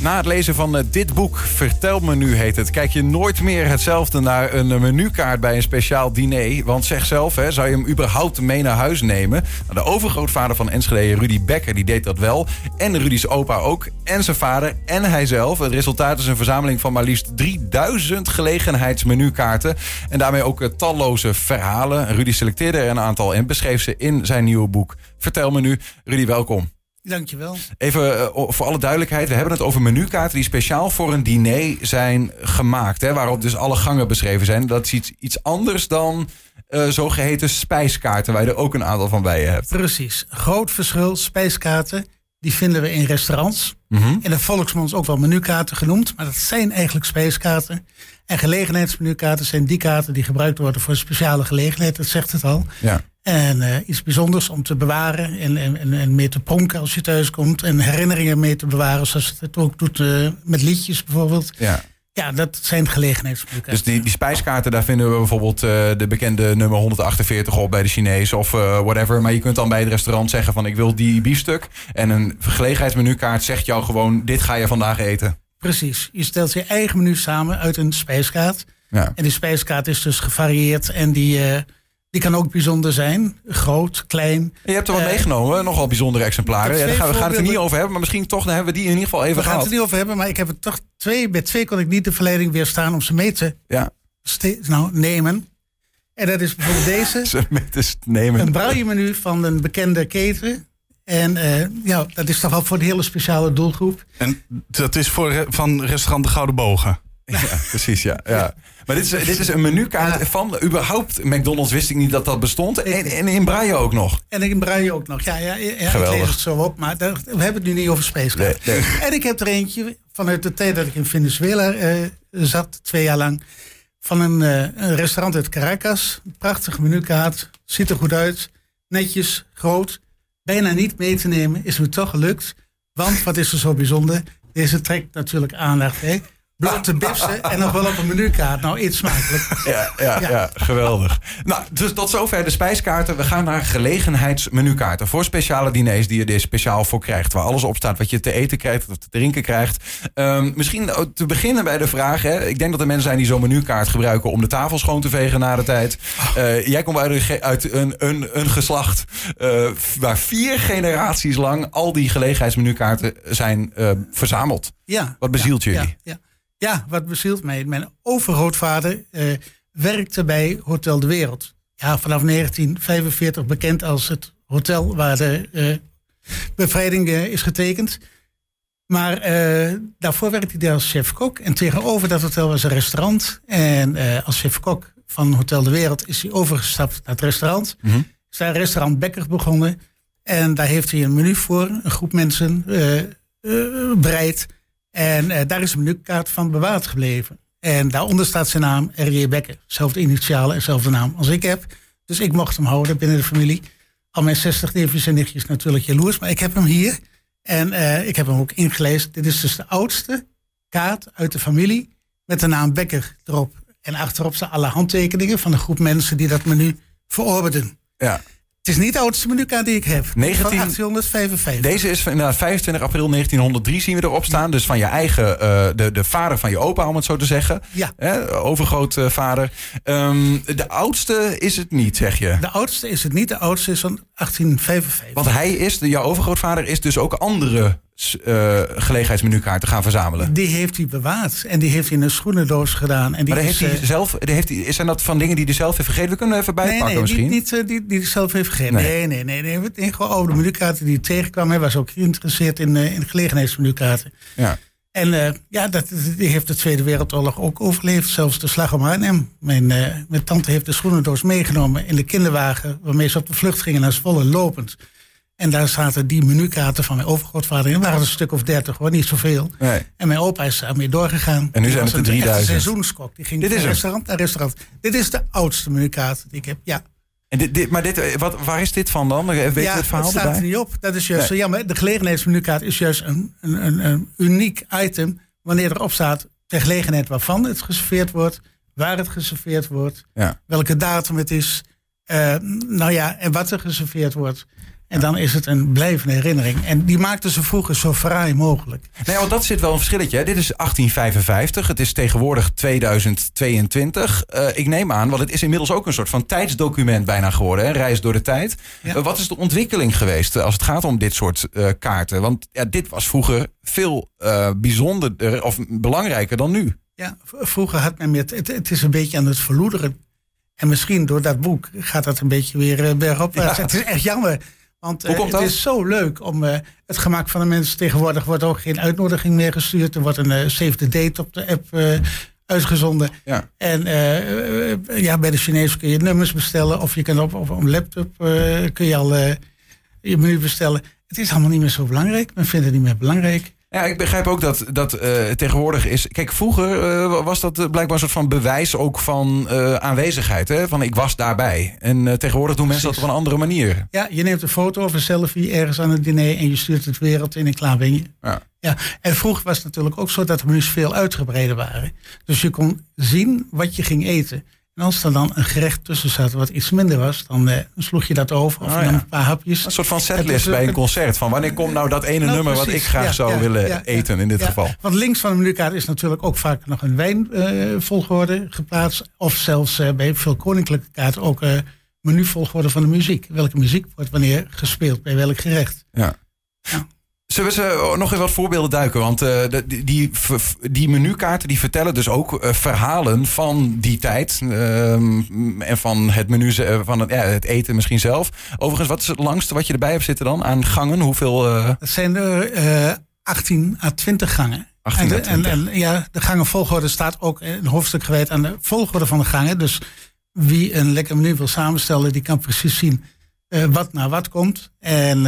Na het lezen van uh, dit boek, Vertel me nu heet het... kijk je nooit meer hetzelfde naar een uh, menukaart bij een speciaal diner. Want zeg zelf, hè, zou je hem überhaupt mee naar huis nemen? Nou, de overgrootvader van Enschede, Rudy Becker, die deed dat wel. En Rudy's opa ook. En zijn vader en hij zelf. Het resultaat is een verzameling van maar liefst 3000 gelegenheidsmenukaarten. En daarmee ook uh, talloze verhalen. Rudy selecteerde er een aantal en beschreef ze in zijn nieuwe boek. Vertel me nu. Rudy, welkom. Dankjewel. Even uh, voor alle duidelijkheid. We hebben het over menukaarten die speciaal voor een diner zijn gemaakt. Hè, waarop dus alle gangen beschreven zijn. Dat is iets, iets anders dan uh, zogeheten spijskaarten. Waar je er ook een aantal van bij je hebt. Precies. Groot verschil. Spijskaarten. Die vinden we in restaurants. Mm -hmm. In de volksmond ook wel menukaarten genoemd. Maar dat zijn eigenlijk spijskaarten. En gelegenheidsmenukaarten zijn die kaarten die gebruikt worden voor een speciale gelegenheid. Dat zegt het al. Ja. En uh, iets bijzonders om te bewaren en, en, en mee te pronken als je thuis komt. En herinneringen mee te bewaren, zoals het ook doet uh, met liedjes bijvoorbeeld. Ja. Ja, dat zijn gelegenheidsmenukaarten. Dus die, die spijskaarten, daar vinden we bijvoorbeeld uh, de bekende nummer 148 op bij de Chinees of whatever. Maar je kunt dan bij het restaurant zeggen van ik wil die biefstuk. En een gelegenheidsmenukaart zegt jou gewoon dit ga je vandaag eten. Precies. Je stelt je eigen menu samen uit een spijskaart. Ja. En die spijskaart is dus gevarieerd en die... Die kan ook bijzonder zijn. Groot, klein. Je hebt er wat uh, meegenomen, nogal bijzondere exemplaren. Ja, daar gaan we, gaan het er niet over hebben, maar misschien toch dan hebben we die in ieder geval even we gehad. We gaan het er niet over hebben, maar ik heb er toch twee. Bij twee kon ik niet de verleiding weerstaan om ze mee te ja. nou, nemen. En dat is bijvoorbeeld deze. ze mee te nemen. Een braille-menu van een bekende keten. En uh, ja, dat is toch wel voor een hele speciale doelgroep. En dat is voor van restaurant De Gouden Bogen. Ja, precies, ja. ja. Maar dit is, dit is een menukaart van überhaupt McDonald's. Wist ik niet dat dat bestond. En, en in Braille ook nog. En in Braille ook nog. Ja, ja, ja ik lees het zo op. Maar daar, we hebben het nu niet over spacecraft. Nee, nee. En ik heb er eentje vanuit de tijd dat ik in Venezuela uh, zat, twee jaar lang. Van een, uh, een restaurant uit Caracas. Prachtige menukaart. Ziet er goed uit. Netjes, groot. Bijna niet mee te nemen. Is me toch gelukt. Want wat is er zo bijzonder? Deze trekt natuurlijk aandacht. Hè? Blote bipsen en nog wel op een menukaart. Nou, iets smakelijk. Ja, ja, ja. ja geweldig. Nou, dus tot zover de spijskaarten. We gaan naar gelegenheidsmenukaarten. Voor speciale diners die je er speciaal voor krijgt. Waar alles op staat wat je te eten krijgt of te drinken krijgt. Um, misschien te beginnen bij de vraag. Hè. Ik denk dat er mensen zijn die zo'n menukaart gebruiken om de tafel schoon te vegen na de tijd. Uh, jij komt uit, uit een, een, een geslacht uh, waar vier generaties lang al die gelegenheidsmenukaarten zijn uh, verzameld. Ja. Wat bezielt ja, jullie? Ja, ja. Wat bezielt mij? Mijn overgrootvader uh, werkte bij Hotel de Wereld. Ja, vanaf 1945 bekend als het hotel waar de uh, bevrijding uh, is getekend. Maar daarvoor werkte hij als chef-kok. En tegenover dat hotel was een restaurant. En als chef-kok van Hotel de Wereld is hij overgestapt naar het restaurant. Mm -hmm. Is daar restaurant Bekker begonnen. En daar heeft hij een menu voor, een groep mensen bereid. En uh, daar is een menukaart van bewaard gebleven. En daaronder staat zijn naam, R.J. Becker. Zelfde initialen en zelfde naam als ik heb. Dus ik mocht hem houden binnen de familie. Al mijn 60 neefjes en nichtjes natuurlijk jaloers. Maar ik heb hem hier. En uh, ik heb hem ook ingelezen. Dit is dus de oudste kaart uit de familie. Met de naam Becker erop. En achterop staan alle handtekeningen van een groep mensen die dat menu verorberen. Ja. Het is niet de oudste menukaart die ik heb. 19... Van 1855. Deze is van inderdaad 25 april 1903 zien we erop staan. Dus van je eigen, uh, de, de vader van je opa, om het zo te zeggen. Ja. Eh, overgrootvader. Um, de oudste is het niet, zeg je? De oudste is het niet. De oudste is van 1855. Want hij is, de, jouw overgrootvader, is dus ook andere uh, gelegenheidsmenukaarten gaan verzamelen. Die heeft hij bewaard. En die heeft hij in een schoenendoos gedaan. En die maar is, heeft hij zelf, heeft hij, zijn dat van dingen die hij zelf heeft vergeten? We kunnen even bijpakken nee, nee, misschien. Niet, niet die, die hij zelf heeft vergeten. Nee, nee, nee. nee, nee. Gewoon over de menukaarten die hij tegenkwam. Hij was ook geïnteresseerd in, in gelegenheidsmenukaarten. Ja. En uh, ja, dat, die heeft de Tweede Wereldoorlog ook overleefd. Zelfs de slag om Arnhem. Mijn, uh, mijn tante heeft de schoenendoos meegenomen in de kinderwagen... waarmee ze op de vlucht gingen naar Zwolle lopend. En daar zaten die menukaarten van mijn overgrootvader in. Waren er een stuk of dertig hoor, niet zoveel. Nee. En mijn opa is daarmee doorgegaan. En nu zijn het er 3000. Een seizoenskok. Die ging Dit van restaurant naar restaurant. Dit is de oudste menukaart die ik heb, ja. En dit, dit, maar dit, wat, waar is dit van dan? Weet je het verhaal staat erbij? er niet op. Dat is juist Nee. zo jammer. De gelegenheidsmenukaart is juist een, een, een, een uniek item... wanneer erop staat ter gelegenheid waarvan het geserveerd wordt... waar het geserveerd wordt, Ja. welke datum het is... eh, nou ja, en wat er geserveerd wordt... En dan is het een blijvende herinnering. En die maakten ze vroeger zo fraai mogelijk. Nee, want dat zit wel een verschilletje. Hè? Dit is 1855. Het is tegenwoordig 2022. Uh, ik neem aan, want het is inmiddels ook een soort van tijdsdocument bijna geworden. Hè? Reis door de tijd. Ja. Uh, wat is de ontwikkeling geweest uh, als het gaat om dit soort uh, kaarten? Want ja, dit was vroeger veel bijzonderder of belangrijker dan nu. Ja, vroeger had men meer. Het, het is een beetje aan het verloederen. En misschien door dat boek gaat dat een beetje weer bergopwaarts. Ja. Het is echt jammer. Want uh, het dat? is zo leuk om uh, het gemak van de mensen. Tegenwoordig wordt ook geen uitnodiging meer gestuurd. Er wordt een uh, save the date op de app uitgezonden. Ja. En ja, bij de Chinezen kun je nummers bestellen. Of je kan op, op een laptop kun je al je menu bestellen. Het is allemaal niet meer zo belangrijk. Men vindt het niet meer belangrijk. Ja, ik begrijp ook dat, dat uh, tegenwoordig is. Kijk, vroeger uh, was dat blijkbaar een soort van bewijs ook van uh, aanwezigheid. Hè? Van ik was daarbij. En tegenwoordig doen mensen Precies. dat op een andere manier. Ja, je neemt een foto of een selfie ergens aan het diner en je stuurt het wereld in en klaar ben je. Ja. Ja, en vroeger was het natuurlijk ook zo dat de menus veel uitgebreider waren. Dus je kon zien wat je ging eten. En als er dan een gerecht tussen zat wat iets minder was, dan uh, sloeg je dat over. Of Oh, dan een paar hapjes. Een soort van setlist bij een concert. Van wanneer komt nou dat ene Nou, nummer wat ik graag Ja, zou ja, willen eten in dit geval. Want links van de menukaart is natuurlijk ook vaak nog een wijnvolgorde geplaatst. Of zelfs uh, bij veel koninklijke kaarten ook uh, menuvolgorde van de muziek. Welke muziek wordt wanneer gespeeld bij welk gerecht. Ja. Zullen we ze nog in wat voorbeelden duiken? Want uh, die, die, die menukaarten die vertellen dus ook uh, verhalen van die tijd. Uh, en van het menu, van het, ja, het, eten misschien zelf. Overigens, wat is het langste wat je erbij hebt zitten dan aan gangen? Hoeveel? Dat zijn er 18 à 20 gangen. 18 en, de, à 20. en, en ja, de gangenvolgorde staat ook een hoofdstuk gewijd aan de volgorde van de gangen. Dus wie een lekker menu wil samenstellen, die kan precies zien wat naar wat komt. En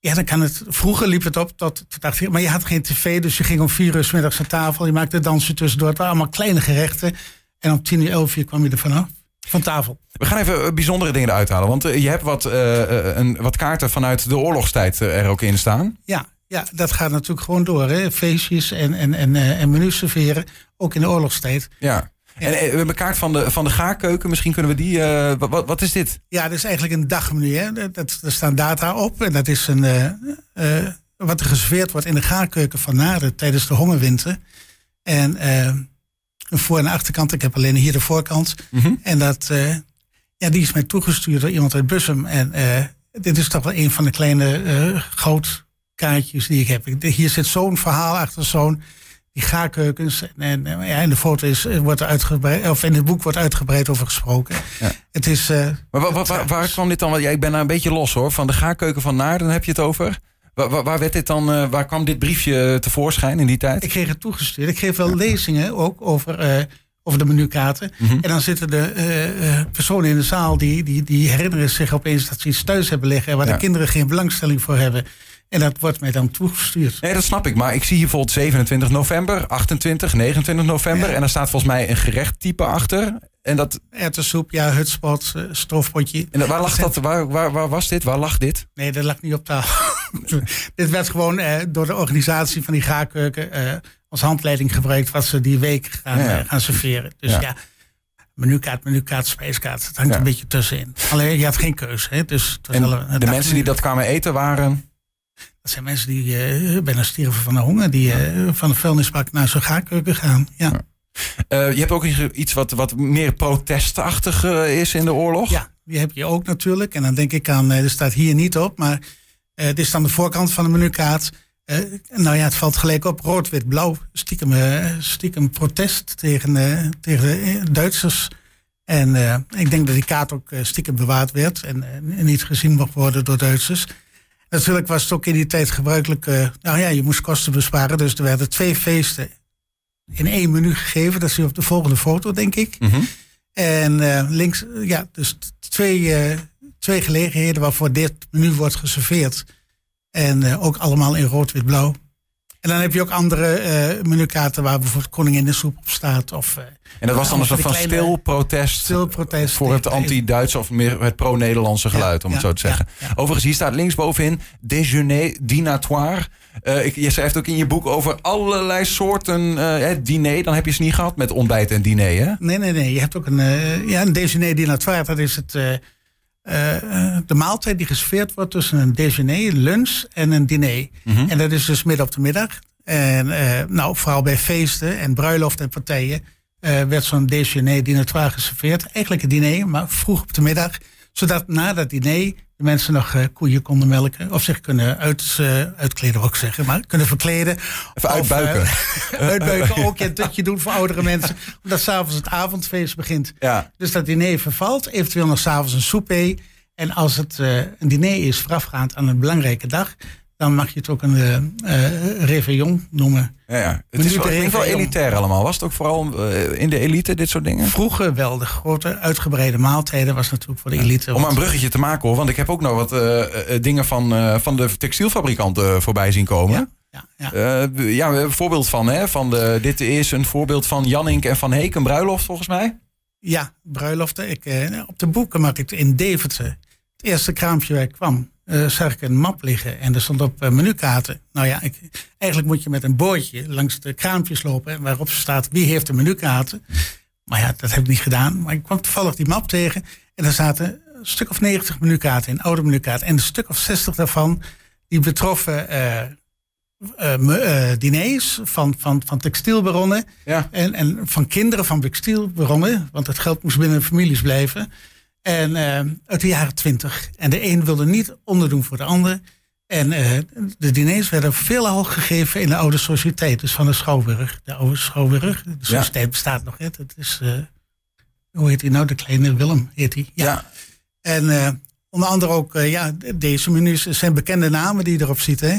ja, dan kan het. Vroeger liep het op tot, tot 8 uur, maar je had geen tv, dus je ging om 4 uur s middags aan tafel. Je maakte dansje tussendoor. Het waren allemaal kleine gerechten. En om 10 uur, 11 uur kwam je er vanaf. Van tafel. We gaan even bijzondere dingen eruit halen. Want uh, je hebt wat, uh, een, wat kaarten vanuit de oorlogstijd er ook in staan. Ja, ja, dat gaat natuurlijk gewoon door. Hè? Feestjes en, en, en, en menus serveren. Ook in de oorlogstijd. Ja. En we hebben een kaart van de, van de gaarkeuken. Misschien kunnen we die. Uh, wat, wat is dit? Ja, dat is eigenlijk een dagmenu. Hè? Dat, dat, er staan data op. En dat is een, uh, uh, wat er geserveerd wordt in de gaarkeuken van Naden tijdens de hongerwinter. En een voor- en achterkant. Ik heb alleen hier de voorkant. Mm -hmm. En dat, ja, die is mij toegestuurd door iemand uit Bussum. En dit is toch wel een van de kleine goudkaartjes die ik heb. Hier zit zo'n verhaal achter zo'n die gaarkeukens. En, en, ja, in de foto is, wordt er uitgebreid, of in het boek wordt uitgebreid over gesproken. Ja. Het is. Uh, maar waar, waar, waar, kwam dit dan? Ja, ik ben daar een beetje los hoor. Van de gaarkeuken van Naarden heb je het over. Waar, waar, werd dit dan, uh, waar kwam dit briefje tevoorschijn in die tijd? Ik kreeg het toegestuurd. Ik geef wel lezingen ook over, uh, over de menukaarten. Mhm. Mm -hmm. En dan zitten de personen in de zaal die, die, die herinneren zich opeens dat ze iets thuis hebben liggen. Waar Ja. de kinderen geen belangstelling voor hebben. En dat wordt mij dan toegestuurd. Nee, dat snap ik. Maar ik zie hier bijvoorbeeld 27 november, 28, 29 november. Ja. En er staat volgens mij een gerechttype achter. En dat, Erwtensoep, ja, hutspot, uh, stoofpotje. en waar, lag dat, waar, waar, waar was dit? Waar lag dit? Nee, dat lag niet op tafel. dit werd gewoon uh, door de organisatie van die gaarkeuken uh, als handleiding gebruikt wat ze die week gaan, Ja. gaan serveren. Dus Ja. ja. menukaart, menukaart, spijskaart. Het hangt Ja. een beetje tussenin. Alleen je had geen keus. Hè? Dus En de mensen die dat kwamen eten waren... Dat zijn mensen die eh, bijna stierven van de honger. Die eh, van de vuilnisbak naar zo'n gaarkeuken gaan. Ja. Uh, je hebt ook iets wat, wat meer protestachtig is in de oorlog. ja, die heb je ook natuurlijk. En dan denk ik aan, eh, er staat hier niet op, maar eh, dit is dan de voorkant van de menukaart. Eh, nou ja, het valt gelijk op rood, wit, blauw. Stiekem, eh, stiekem protest tegen, eh, tegen de eh, Duitsers. En eh, ik denk dat die kaart ook eh, stiekem bewaard werd en eh, niet gezien mocht worden door Duitsers. Natuurlijk was het ook in die tijd gebruikelijk. eh, nou ja, je moest kosten besparen. Dus er werden twee feesten in één menu gegeven. Dat zie je op de volgende foto, denk ik. Mhm. En eh, links, ja, dus twee, eh, twee gelegenheden waarvoor dit menu wordt geserveerd. En ook allemaal in rood, wit, blauw. En dan heb je ook andere eh menukaarten waar bijvoorbeeld koninginnensoep op staat. Of eh, En dat was dan een soort van stil protest stil protest. voor het anti-Duitse of meer het pro-Nederlandse geluid, om het ja, zo te zeggen. ja. Overigens, hier staat linksbovenin déjeuner dinatoire. Eh, ik, je schrijft ook in je boek over allerlei soorten diner. Dan heb je ze niet gehad met ontbijt en diner, hè? Nee, nee, nee. Je hebt ook een, ja, een déjeuner dinatoire. Dat is het, de maaltijd die geserveerd wordt tussen een déjeuner, lunch en een diner. En dat is dus midden op de middag. En nou, vooral bij feesten en bruiloften en partijen werd zo'n déjeuner dinatoire geserveerd. Eigenlijk een diner, maar vroeg op de middag. Zodat na dat diner de mensen nog uh, koeien konden melken. Of zich kunnen uit, uh, uitkleden, ook zeggen. Maar kunnen verkleden. Even uitbuiken. Uh, uitbuiken ook. een tutje doen voor oudere mensen. Omdat s'avonds het avondfeest begint. Ja. Dus dat diner vervalt. Eventueel nog s'avonds een souper. En als het een diner is voorafgaand aan een belangrijke dag dan mag je het ook een uh, réveillon noemen. Ja, ja. Het is wel, wel elitair allemaal. Was het ook vooral uh, in de elite, dit soort dingen? Vroeger wel. De grote uitgebreide maaltijden was natuurlijk voor de elite. Om een bruggetje te maken hoor. Want ik heb ook nog wat uh, dingen van, van de textielfabrikanten voorbij zien komen. Ja, ja. ja, een voorbeeld van. Hè, van de, dit is een voorbeeld van Jannink en Van Heek. Een bruiloft volgens mij. Ja, bruiloften. Ik, op de boeken maak ik in Deventer. Het eerste kraampje waar ik kwam uh, zag ik een map liggen en er stond op uh, menukaarten. Nou ja, ik, eigenlijk moet je met een boordje langs de kraampjes lopen waarop staat wie heeft de menukaarten. Maar ja, dat heb ik niet gedaan. Maar ik kwam toevallig die map tegen en er zaten een stuk of 90 menukaarten in, oude menukaarten. En een stuk of 60 daarvan die betroffen uh, diners van, van, van textielbaronnen ja. en, en van kinderen van textielbaronnen, want het geld moest binnen families blijven. En uh, uit de jaren twintig. En de een wilde niet onderdoen voor de ander. En uh, de diners werden veelal gegeven in de oude sociëteit. Dus van de Schouwburg. De oude Schouwburg. De sociëteit ja. bestaat nog. Hè. Het is, uh, hoe heet hij nou? De kleine Willem heet hij. Ja. ja. En onder andere ook, ja, deze menus zijn bekende namen die je erop ziet. Hè.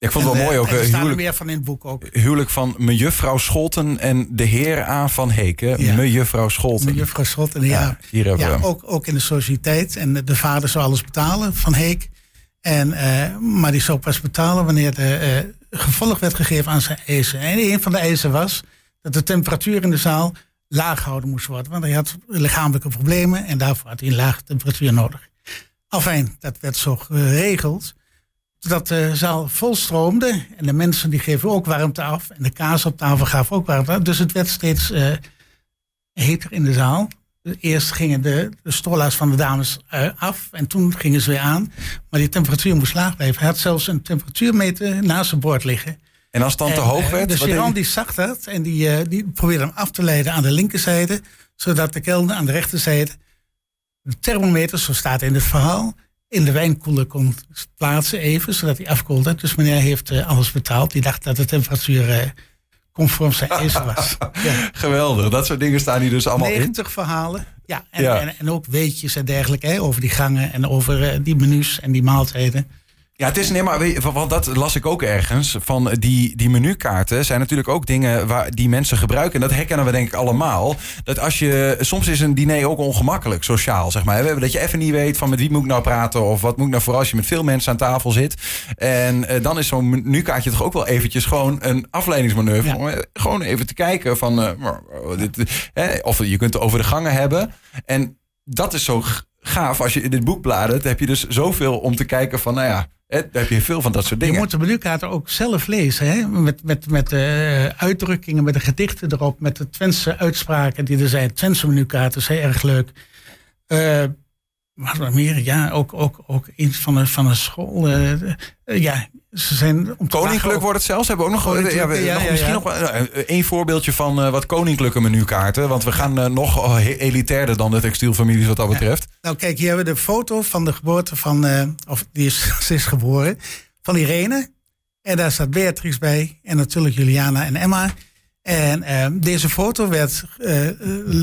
Ik vond het wel mooi ook. Er staan er meer van in het boek ook. Huwelijk van mejuffrouw Scholten en de heer A. van Heken. Ja. Mejuffrouw Scholten. Mejuffrouw Scholten, ja. ja hier hebben ja, we. Ook, ook in de sociëteit. En de vader zou alles betalen van Heek. En, uh, maar die zou pas betalen wanneer de uh, gevolg werd gegeven aan zijn eisen. En een van de eisen was dat de temperatuur in de zaal laag gehouden moest worden. Want hij had lichamelijke problemen en daarvoor had hij een lage temperatuur nodig. Enfin, dat werd zo geregeld dat de zaal volstroomde. En de mensen die geven ook warmte af. En de kaas op tafel gaf ook warmte af. Dus het werd steeds uh, heter in de zaal. Eerst gingen de, de stola's van de dames uh, af. En toen gingen ze weer aan. Maar die temperatuur moest laag blijven. Hij had zelfs een temperatuurmeter naast zijn bord liggen. En als het dan te hoog werd? De Chiran die zag dat. En die, die probeerde hem af te leiden aan de linkerzijde. Zodat de kelder aan de rechterzijde... De thermometer, zo staat in het verhaal in de wijnkoeler kon plaatsen even, zodat hij afkoelde. Dus meneer heeft uh, alles betaald. Die dacht dat de temperatuur uh, conform zijn eisen was. ja. Geweldig, dat soort dingen staan hier dus allemaal 90 in. 90 verhalen. Ja, en, ja. En, en, ook weetjes en dergelijke hè, over die gangen en over uh, die menus en die maaltijden. Ja, het is nee, maar want dat las ik ook ergens. Van die, die menukaarten zijn natuurlijk ook dingen waar die mensen gebruiken. En dat herkennen we denk ik allemaal. Dat als je soms is een diner ook ongemakkelijk, sociaal zeg maar. Dat je even niet weet van met wie moet ik nou praten of wat moet ik nou voor als je met veel mensen aan tafel zit. En uh, dan is zo'n menukaartje toch ook wel eventjes gewoon een afleidingsmanoeuvre. Ja. Om gewoon even te kijken van uh, dit, of je kunt het over de gangen hebben. En dat is zo gaaf als je in dit boek bladert. Heb je dus zoveel om te kijken van nou ja. Daar heb je veel van dat soort dingen. Je moet de menukaart ook zelf lezen. Hè? Met, met, met uh, uitdrukkingen, met de gedichten erop. Met de Twentse uitspraken die er zijn. Twentse menukaarten zijn erg leuk. Uh, meer? Ja, ook, ook, ook iets van een, van een school. Uh, ja, ze zijn om Koninklijk wordt het zelfs. Hebben we ook nog, ja, we, ja, nog ja, misschien nog één voorbeeldje van uh, wat koninklijke menukaarten. Want we gaan nog elitairder dan de textielfamilies wat dat betreft. Nou kijk, hier hebben we de foto van de geboorte van, of die is, ze is geboren, van Irene. En daar staat Beatrix bij. En natuurlijk Juliana en Emma. En uh, deze foto werd uh,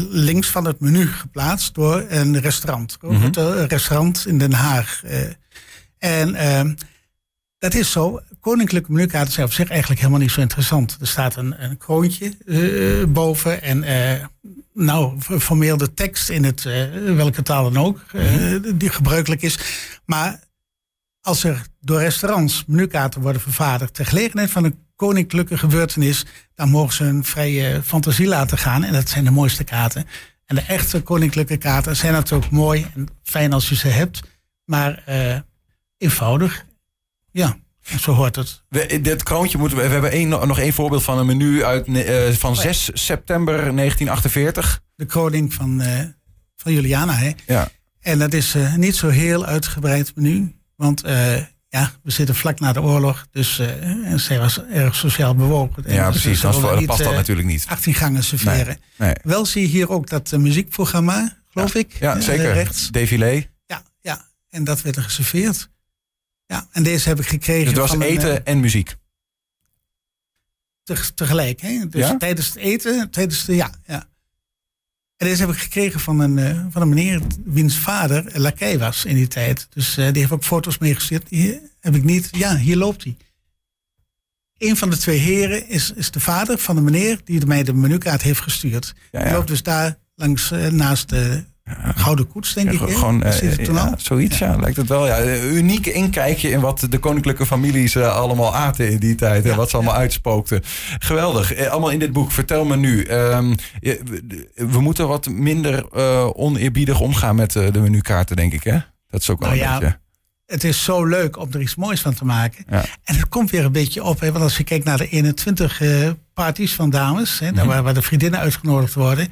links van het menu geplaatst door een restaurant. Mm -hmm. Een restaurant in Den Haag. Uh, en uh, dat is zo. Koninklijke menukaarten zijn op zich eigenlijk helemaal niet zo interessant. Er staat een, een kroontje boven en nou, formeel de tekst in het, welke taal dan ook, mm -hmm. die gebruikelijk is. Maar als er door restaurants menukaarten worden vervaardigd ter gelegenheid van een koninklijke gebeurtenis, dan mogen ze een vrije fantasie laten gaan. En dat zijn de mooiste kaarten. En de echte koninklijke kaarten zijn natuurlijk mooi en fijn als je ze hebt, maar uh, eenvoudig. Ja. Zo hoort het. We, dit kroontje moeten we. We hebben één, nog één voorbeeld van een menu uit, uh, van 6 september 1948. De kroning van, uh, van Juliana, hè? Ja. En dat is uh, niet zo heel uitgebreid menu. Want ja, we zitten vlak na de oorlog. Dus uh, en zij was erg sociaal bewogen. Ja, precies. Dat niet, past dat natuurlijk niet. 18 gangen serveren. Nee, nee. Wel zie je hier ook dat muziekprogramma, geloof ja. ik. Ja, zeker. rechts. Défilé. Ja, ja, en dat werd er geserveerd. Ja, en deze heb ik gekregen. Dus het was eten een, en muziek. Te, tegelijk, hè? Dus Ja? tijdens het eten, tijdens de, ja, ja. En deze heb ik gekregen van een, uh, van een meneer wiens vader lakij was in die tijd. Dus uh, die heeft ook foto's meegestuurd. Hier heb ik niet. Ja, hier loopt hij. Een van de twee heren is, is de vader van de meneer die mij de menukaart heeft gestuurd. Ja, Die loopt dus daar langs uh, naast de Gouden Koets, denk ik. hè? Gewoon, eh, ja, zoiets, ja. lijkt het wel. Ja, een uniek inkijkje in wat de koninklijke families eh, allemaal aten in die tijd. En Ja, wat ze allemaal uitspookten. Geweldig. Eh, allemaal in dit boek. Vertel me nu. ehm, we, moeten wat minder eh, oneerbiedig omgaan met eh, de menukaarten, denk ik. Hè? Dat is ook wel Nou een ja, beetje... Het is zo leuk om er iets moois van te maken. Ja. En het komt weer een beetje op. Hè? Want als je kijkt naar de 21 eh parties van dames, hè, Mhm. waar, waar de vriendinnen uitgenodigd worden.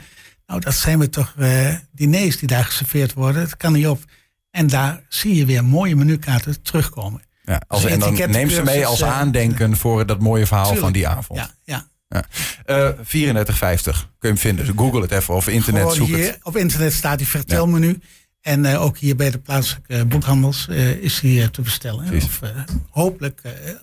Nou, dat zijn we toch eh, diners die daar geserveerd worden. Dat kan niet op. En daar zie je weer mooie menukaarten terugkomen. Ja, als, Dus en dan etiket neem ze mee als eh, aandenken voor dat mooie verhaal van die avond. Ja, ja. Eh 34,50 kun je hem vinden. Dus Google het even of internet zoek hier het. op internet staat die vertelmenu. En eh, ook hier bij de plaatselijke eh, boekhandels eh, is die te bestellen. Precies. Of hopelijk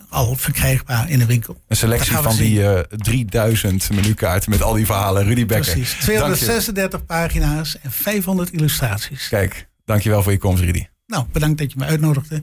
al verkrijgbaar in de winkel. Een selectie van die eh 3000 menukaarten met al die verhalen. Rudy Becker. Precies. Dank je. 236 pagina's en 500 illustraties. Kijk, dankjewel voor je komst, Rudy. Nou, bedankt dat je me uitnodigde.